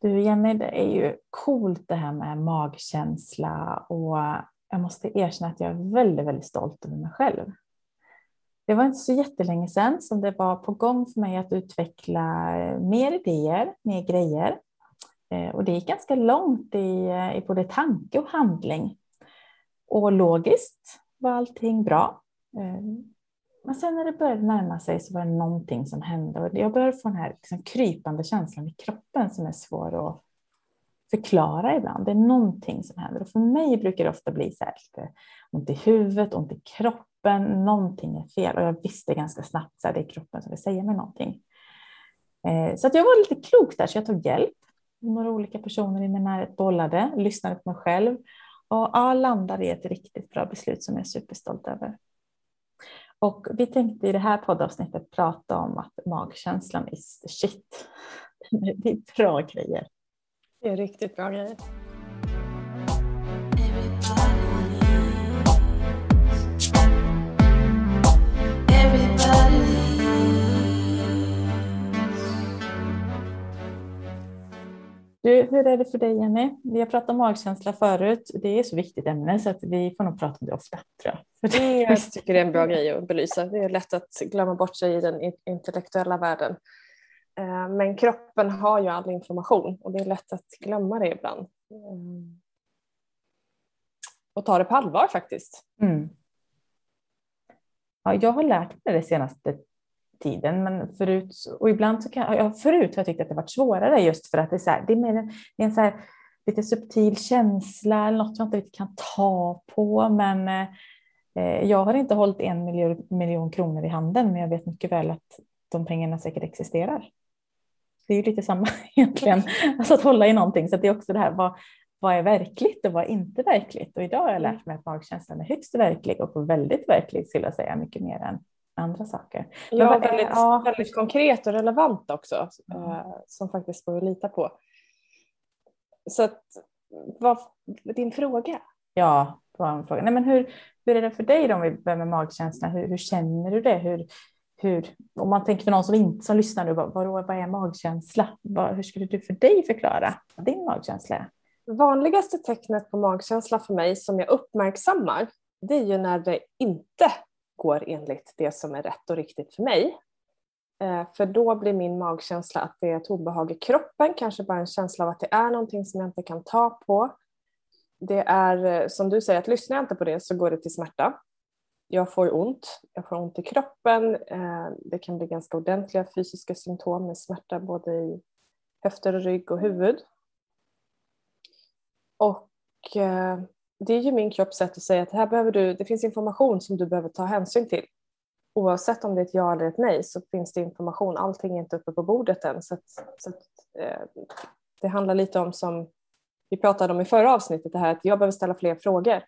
Du Jenny, det är ju coolt det här med magkänsla och jag måste erkänna att jag är väldigt, väldigt stolt över mig själv. Det var inte så jättelänge sedan som det var på gång för mig att utveckla mer idéer, mer grejer. Eh, och det gick ganska långt i, eh, i både tanke och handling. Och logiskt var allting bra. Eh, men sen när det började närma sig så var det någonting som hände och jag började få den här liksom krypande känslan i kroppen som är svår att förklara ibland. Det är någonting som händer och för mig brukar det ofta bli så här lite ont i huvudet, ont i kroppen, någonting är fel och jag visste ganska snabbt att det är kroppen som vill säga mig någonting. Eh, så att jag var lite klok där så jag tog hjälp. Några olika personer i min närhet bollade, lyssnade på mig själv och ja, landade i ett riktigt bra beslut som jag är superstolt över. Och vi tänkte i det här poddavsnittet prata om att magkänslan is the shit. Det är bra grejer. Det är riktigt bra grejer. Du, hur är det för dig Jenny? Vi har pratat om magkänsla förut. Det är så viktigt ämne så att vi får nog prata om det ofta. Tror jag. Det, jag tycker det är en bra grej att belysa. Det är lätt att glömma bort sig i den intellektuella världen. Eh, men kroppen har ju all information och det är lätt att glömma det ibland. Mm. Och ta det på allvar faktiskt. Mm. Ja, jag har lärt mig det senaste tiden. Men förut, och ibland så kan, ja, förut har jag tyckt att det varit svårare just för att det är, så här, det är mer en, det är en så här, lite subtil känsla eller något jag inte riktigt kan ta på. Men eh, jag har inte hållit en miljon, miljon kronor i handen, men jag vet mycket väl att de pengarna säkert existerar. Det är ju lite samma egentligen, alltså att hålla i någonting. Så det är också det här, vad, vad är verkligt och vad är inte verkligt? Och idag har jag lärt mig att magkänslan är högst verklig och väldigt verklig skulle jag säga, mycket mer än andra saker. Ja, Men, väldigt, ja. väldigt konkret och relevant också mm. eh, som faktiskt går att lita på. Så att, vad, din fråga? Ja, vad en fråga. Nej, men hur, hur är det för dig då om vi börjar med magkänslan? Hur, hur känner du det? Hur, hur, om man tänker för någon som inte som lyssnar nu, vad, vad, vad är magkänsla? Vad, hur skulle du för dig förklara vad din magkänsla är? Vanligaste tecknet på magkänsla för mig som jag uppmärksammar det är ju när det inte går enligt det som är rätt och riktigt för mig. Eh, för då blir min magkänsla att det är ett obehag i kroppen, kanske bara en känsla av att det är någonting som jag inte kan ta på. Det är eh, som du säger, att lyssnar jag inte på det så går det till smärta. Jag får ont, jag får ont i kroppen, eh, det kan bli ganska ordentliga fysiska symptom med smärta både i höfter, rygg och huvud. Och det är ju min kropps sätt att säga att här behöver du, det finns information som du behöver ta hänsyn till. Oavsett om det är ett ja eller ett nej så finns det information. Allting är inte uppe på bordet än. Så, att, så att, eh, det handlar lite om som vi pratade om i förra avsnittet, det här att jag behöver ställa fler frågor.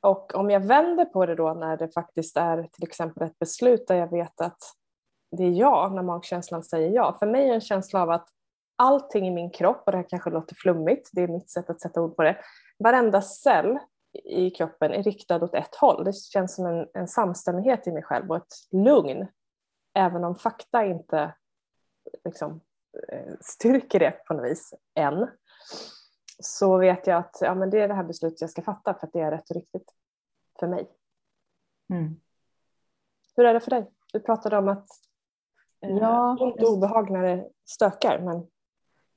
Och om jag vänder på det då när det faktiskt är till exempel ett beslut där jag vet att det är ja, när magkänslan säger ja. För mig är en känsla av att allting i min kropp, och det här kanske låter flummigt, det är mitt sätt att sätta ord på det, varenda cell i kroppen är riktad åt ett håll. Det känns som en, en samstämmighet i mig själv och ett lugn. Även om fakta inte liksom, eh, styrker det på något vis än. Så vet jag att ja, men det är det här beslutet jag ska fatta för att det är rätt och riktigt för mig. Mm. Hur är det för dig? Du pratade om att eh, ja, ont och obehag när det stökar. Men...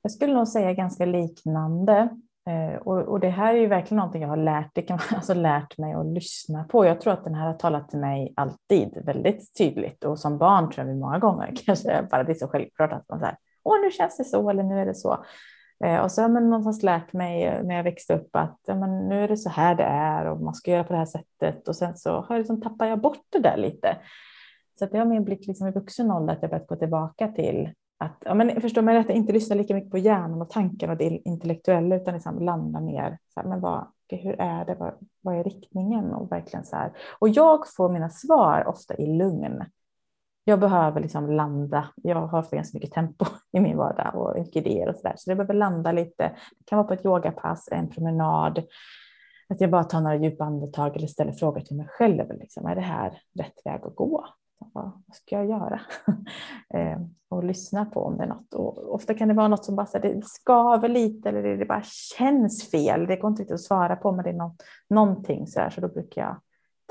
Jag skulle nog säga ganska liknande. Eh, och, och, det här är ju verkligen någonting jag har lärt, det kan man, alltså lärt mig att lyssna på. Jag tror att den här har talat till mig alltid väldigt tydligt och som barn tror jag vi många gånger kanske bara det är så självklart att man säger åh nu känns det så eller nu är det så. Eh, och så har man någonstans lärt mig eh, när jag växte upp att ja, men nu är det så här det är och man ska göra på det här sättet och sen så har jag liksom, tappar jag bort det där lite. Så att det har min blick liksom i vuxen ålder att jag börjat gå tillbaka till att, ja, men förstår mig rätt, inte lyssna lika mycket på hjärnan och tanken och det intellektuella utan liksom landa mer. Så här, men vad, hur är det? Vad, vad är riktningen? Och, verkligen så här. och jag får mina svar ofta i lugn. Jag behöver liksom landa. Jag har för ganska mycket tempo i min vardag och mycket idéer och så där. Så jag behöver landa lite. Det kan vara på ett yogapass, en promenad. Att jag bara tar några djupa andetag eller ställer frågor till mig själv. Liksom, är det här rätt väg att gå? Vad ska jag göra? eh, och lyssna på om det är något. Och ofta kan det vara något som bara så här, det skaver lite eller det, det bara känns fel. Det går inte riktigt att svara på men det är något, någonting så här, så då brukar jag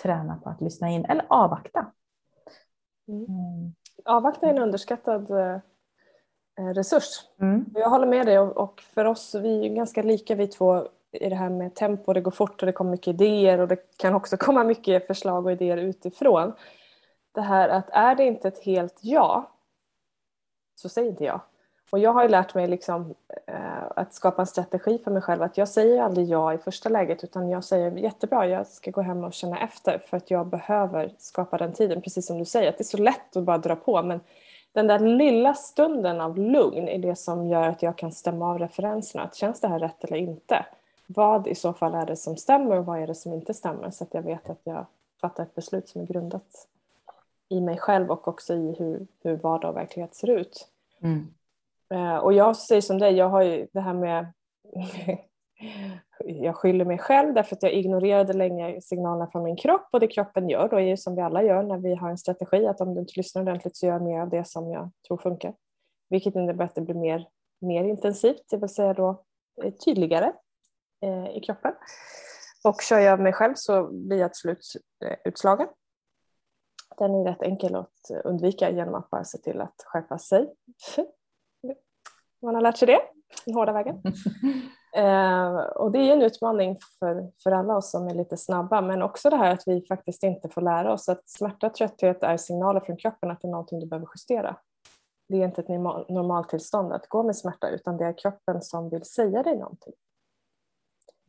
träna på att lyssna in eller avvakta. Mm. Mm. Avvakta är en underskattad eh, resurs. Mm. Jag håller med dig och för oss, vi är ganska lika vi två i det här med tempo, det går fort och det kommer mycket idéer och det kan också komma mycket förslag och idéer utifrån. Det här att är det inte ett helt ja så säg inte ja. Och jag har ju lärt mig liksom, eh, att skapa en strategi för mig själv att jag säger aldrig ja i första läget utan jag säger jättebra, jag ska gå hem och känna efter för att jag behöver skapa den tiden. Precis som du säger, att det är så lätt att bara dra på men den där lilla stunden av lugn är det som gör att jag kan stämma av referenserna. Att känns det här rätt eller inte? Vad i så fall är det som stämmer och vad är det som inte stämmer? Så att jag vet att jag fattar ett beslut som är grundat i mig själv och också i hur, hur vardag och verklighet ser ut. Mm. Uh, och jag säger som dig, jag har ju det här med jag skyller mig själv därför att jag ignorerade länge signalerna från min kropp och det kroppen gör då är ju som vi alla gör när vi har en strategi att om du inte lyssnar ordentligt så gör jag mer av det som jag tror funkar. Vilket innebär att det blir mer, mer intensivt, det vill säga då eh, tydligare eh, i kroppen. Och kör jag mig själv så blir jag till slut eh, utslagen. Den är rätt enkel att undvika genom att bara se till att skärpa sig. Man har lärt sig det den hårda vägen. Eh, och det är en utmaning för, för alla oss som är lite snabba men också det här att vi faktiskt inte får lära oss att smärta och trötthet är signaler från kroppen att det är någonting du behöver justera. Det är inte ett normaltillstånd att gå med smärta utan det är kroppen som vill säga dig någonting.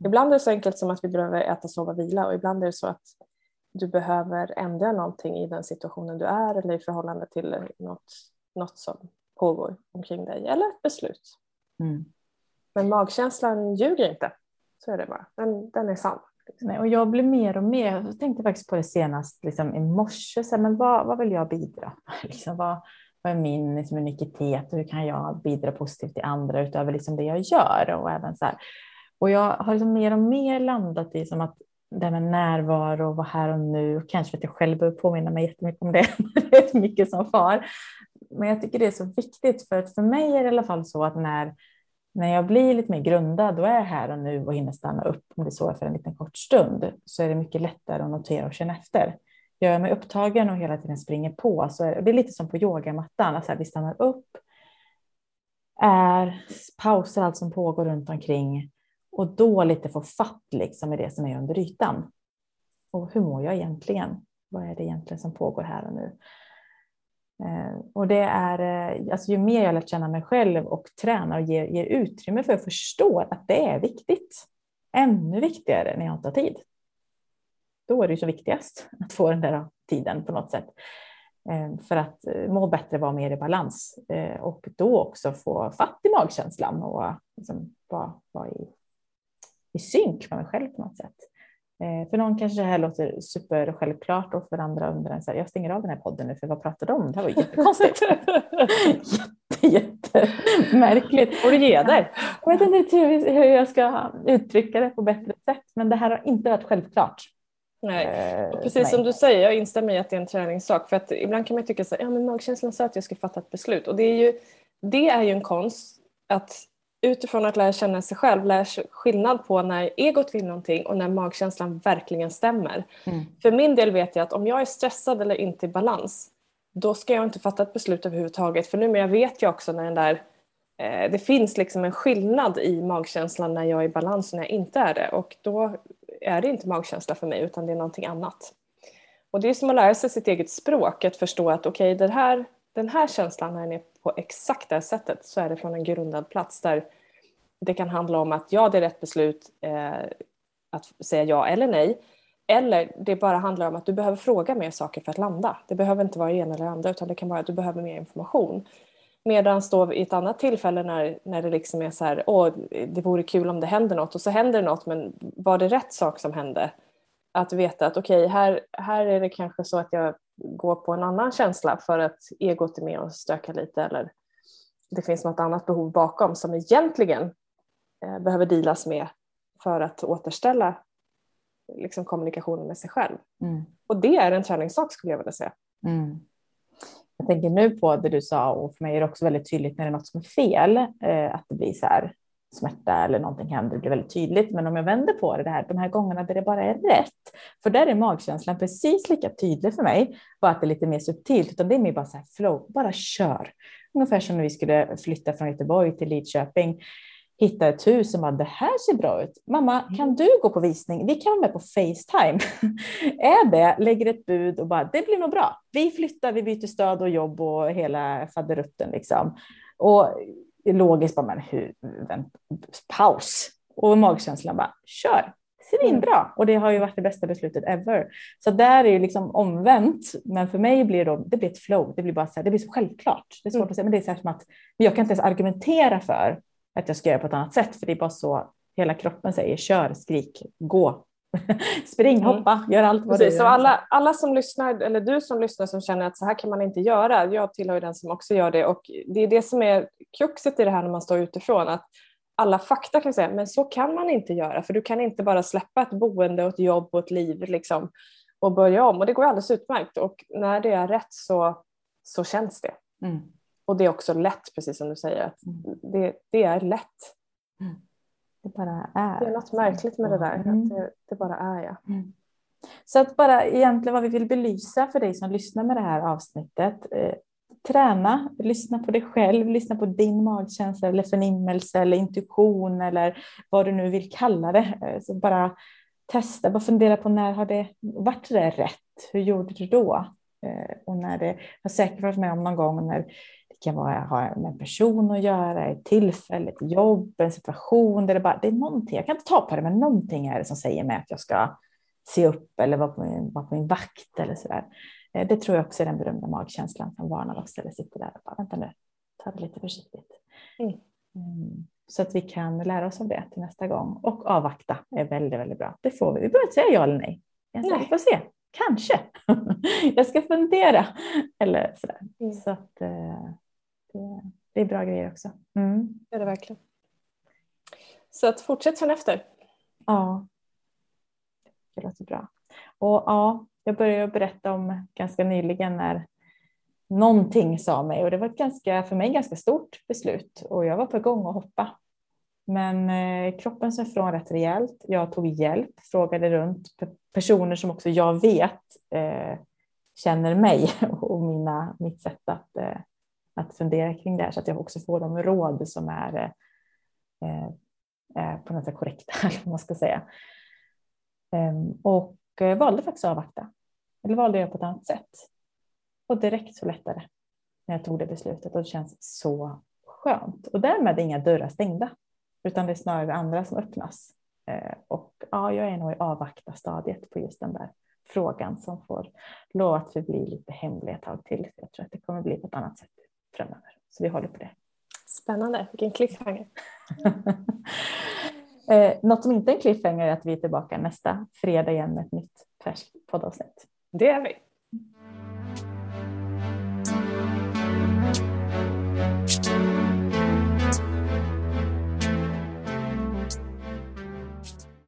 Ibland är det så enkelt som att vi behöver äta, sova, vila och ibland är det så att du behöver ändra någonting i den situationen du är eller i förhållande till något, något som pågår omkring dig eller ett beslut. Mm. Men magkänslan ljuger inte. Så är det bara. Den, den är sann. Nej, och jag blir mer och mer, jag tänkte faktiskt på det senast liksom, i morse, så här, men vad, vad vill jag bidra? liksom, vad, vad är min liksom, unikitet och hur kan jag bidra positivt till andra utöver liksom, det jag gör? Och, även så här. och jag har liksom mer och mer landat i som att det här med närvaro och vara här och nu, kanske för att jag själv behöver påminna mig jättemycket om det, det är mycket som far. Men jag tycker det är så viktigt för att för mig är det i alla fall så att när när jag blir lite mer grundad då är jag här och nu och hinner stanna upp, om det så är för en liten kort stund, så är det mycket lättare att notera och känna efter. Gör jag mig upptagen och hela tiden springer på, så är det, det är lite som på yogamattan, alltså vi stannar upp, är, pausar allt som pågår runt omkring och då lite få fatt liksom i det som är under ytan. Och hur mår jag egentligen? Vad är det egentligen som pågår här och nu? Eh, och det är, eh, alltså ju mer jag lärt känna mig själv och tränar och ger, ger utrymme för att förstå att det är viktigt, ännu viktigare när jag inte har tid. Då är det ju så viktigast att få den där tiden på något sätt. Eh, för att må bättre, vara mer i balans och då också få fatt i magkänslan och liksom vara, vara i, i synk med mig själv på något sätt. Eh, för någon kanske det här låter super självklart och för andra undrar så här, jag stänger av den här podden nu för vad pratar de om? Det här var jättekonstigt. jätte, jättemärkligt. Och du ge dig. Jag vet inte hur jag ska uttrycka det på bättre sätt men det här har inte varit självklart. Nej, eh, och precis som du säger, jag instämmer i att det är en träningssak. För att ibland kan man tycka så här, ja men magkänslan sa att jag ska fatta ett beslut. Och det är ju, det är ju en konst att utifrån att lära känna sig själv lära sig skillnad på när egot vill någonting och när magkänslan verkligen stämmer. Mm. För min del vet jag att om jag är stressad eller inte i balans då ska jag inte fatta ett beslut överhuvudtaget för numera vet jag också när den där eh, det finns liksom en skillnad i magkänslan när jag är i balans och när jag inte är det och då är det inte magkänsla för mig utan det är någonting annat. Och det är som att lära sig sitt eget språk, att förstå att okej okay, här, den här känslan när den är på exakt det här sättet så är det från en grundad plats där det kan handla om att ja, det är rätt beslut eh, att säga ja eller nej. Eller det bara handlar om att du behöver fråga mer saker för att landa. Det behöver inte vara det ena eller andra utan det kan vara att du behöver mer information. Medan då i ett annat tillfälle när, när det liksom är så här, åh, det vore kul om det händer något och så händer det något men var det rätt sak som hände? Att veta att okej, okay, här, här är det kanske så att jag gå på en annan känsla för att egot är med och stökar lite eller det finns något annat behov bakom som egentligen eh, behöver dealas med för att återställa liksom, kommunikationen med sig själv. Mm. Och det är en träningssak skulle jag vilja säga. Mm. Jag tänker nu på det du sa och för mig är det också väldigt tydligt när det är något som är fel, eh, att det blir så här smärta eller någonting händer, det blir väldigt tydligt. Men om jag vänder på det, det här, de här gångerna där det bara är rätt, för där är magkänslan precis lika tydlig för mig, bara att det är lite mer subtilt, utan det är mer bara så här flow, bara kör. Ungefär som när vi skulle flytta från Göteborg till Lidköping hitta ett hus som bara, det här ser bra ut. Mamma, mm. kan du gå på visning? Vi kan vara med på Facetime. är det, lägger ett bud och bara, det blir nog bra. Vi flyttar, vi byter stad och jobb och hela faderutten liksom. Och logiskt bara, men hur, vänt, paus. Och magkänslan bara, kör. Svinbra. Mm. Och det har ju varit det bästa beslutet ever. Så där är ju liksom omvänt. Men för mig blir det, det blir ett flow. Det blir bara så här, det blir så självklart. Det är svårt mm. att säga, men det är så här som att jag kan inte ens argumentera för att jag ska göra på ett annat sätt. För det är bara så hela kroppen säger, kör, skrik, gå. Spring, mm. hoppa, gör allt vad Precis, du gör. Så alla, alla som lyssnar, eller du som lyssnar som känner att så här kan man inte göra, jag tillhör den som också gör det och det är det som är kruxet i det här när man står utifrån, att alla fakta kan säga, men så kan man inte göra för du kan inte bara släppa ett boende och ett jobb och ett liv liksom, och börja om och det går alldeles utmärkt och när det är rätt så, så känns det. Mm. Och det är också lätt, precis som du säger. Att mm. det, det är lätt. Det bara är. Det är något märkligt med det där. Mm. Att det, det, bara är ja. Mm. Så att bara egentligen vad vi vill belysa för dig som lyssnar med det här avsnittet. Eh, träna, lyssna på dig själv, lyssna på din magkänsla eller förnimmelse eller intuition eller vad du nu vill kalla det. Eh, så bara testa, bara fundera på när har det, vart det rätt? Hur gjorde du då? Eh, och när det, jag har säkert varit med om någon gång när kan vara, ha med en person att göra, ett tillfälle, ett jobb, en situation där det bara det är någonting. Jag kan inte ta på det, men någonting är det som säger mig att jag ska se upp eller vara på min, vara på min vakt eller så där. Eh, det tror jag också är den berömda magkänslan som varnar oss eller sitter där och bara vänta nu, ta det lite försiktigt. Mm. Mm. Så att vi kan lära oss av det till nästa gång och avvakta är väldigt, väldigt bra. Det får vi. Vi behöver inte säga ja eller nej. Jag nej. får se. Kanske. jag ska fundera. Eller sådär. Mm. Så att, eh, det, det är bra grejer också. Mm. Det är det verkligen. Så att fortsätt sen efter. Ja, det låter bra. Och ja, jag började berätta om ganska nyligen när någonting sa mig och det var ett ganska, för mig ganska stort beslut och jag var på gång att hoppa. Men eh, kroppen sa ifrån rätt rejält. Jag tog hjälp, frågade runt personer som också jag vet eh, känner mig och mina, mitt sätt att eh, att fundera kring det här så att jag också får de råd som är eh, eh, på något sätt korrekta, eller vad man ska säga. Ehm, och eh, valde faktiskt att avvakta. Eller valde jag på ett annat sätt. Och direkt så lättade det. när jag tog det beslutet och det känns så skönt. Och därmed är inga dörrar stängda, utan det är snarare andra som öppnas. Och ja, jag är nog i avvakta stadiet på just den där frågan som får lov att förbli lite hemlig ett tag till. Jag tror att det kommer bli på ett annat sätt framöver. Så vi håller på det. Spännande, vilken cliffhanger. eh, något som inte är en cliffhanger är att vi är tillbaka nästa fredag igen med ett nytt färskt poddavsnitt. Det är vi.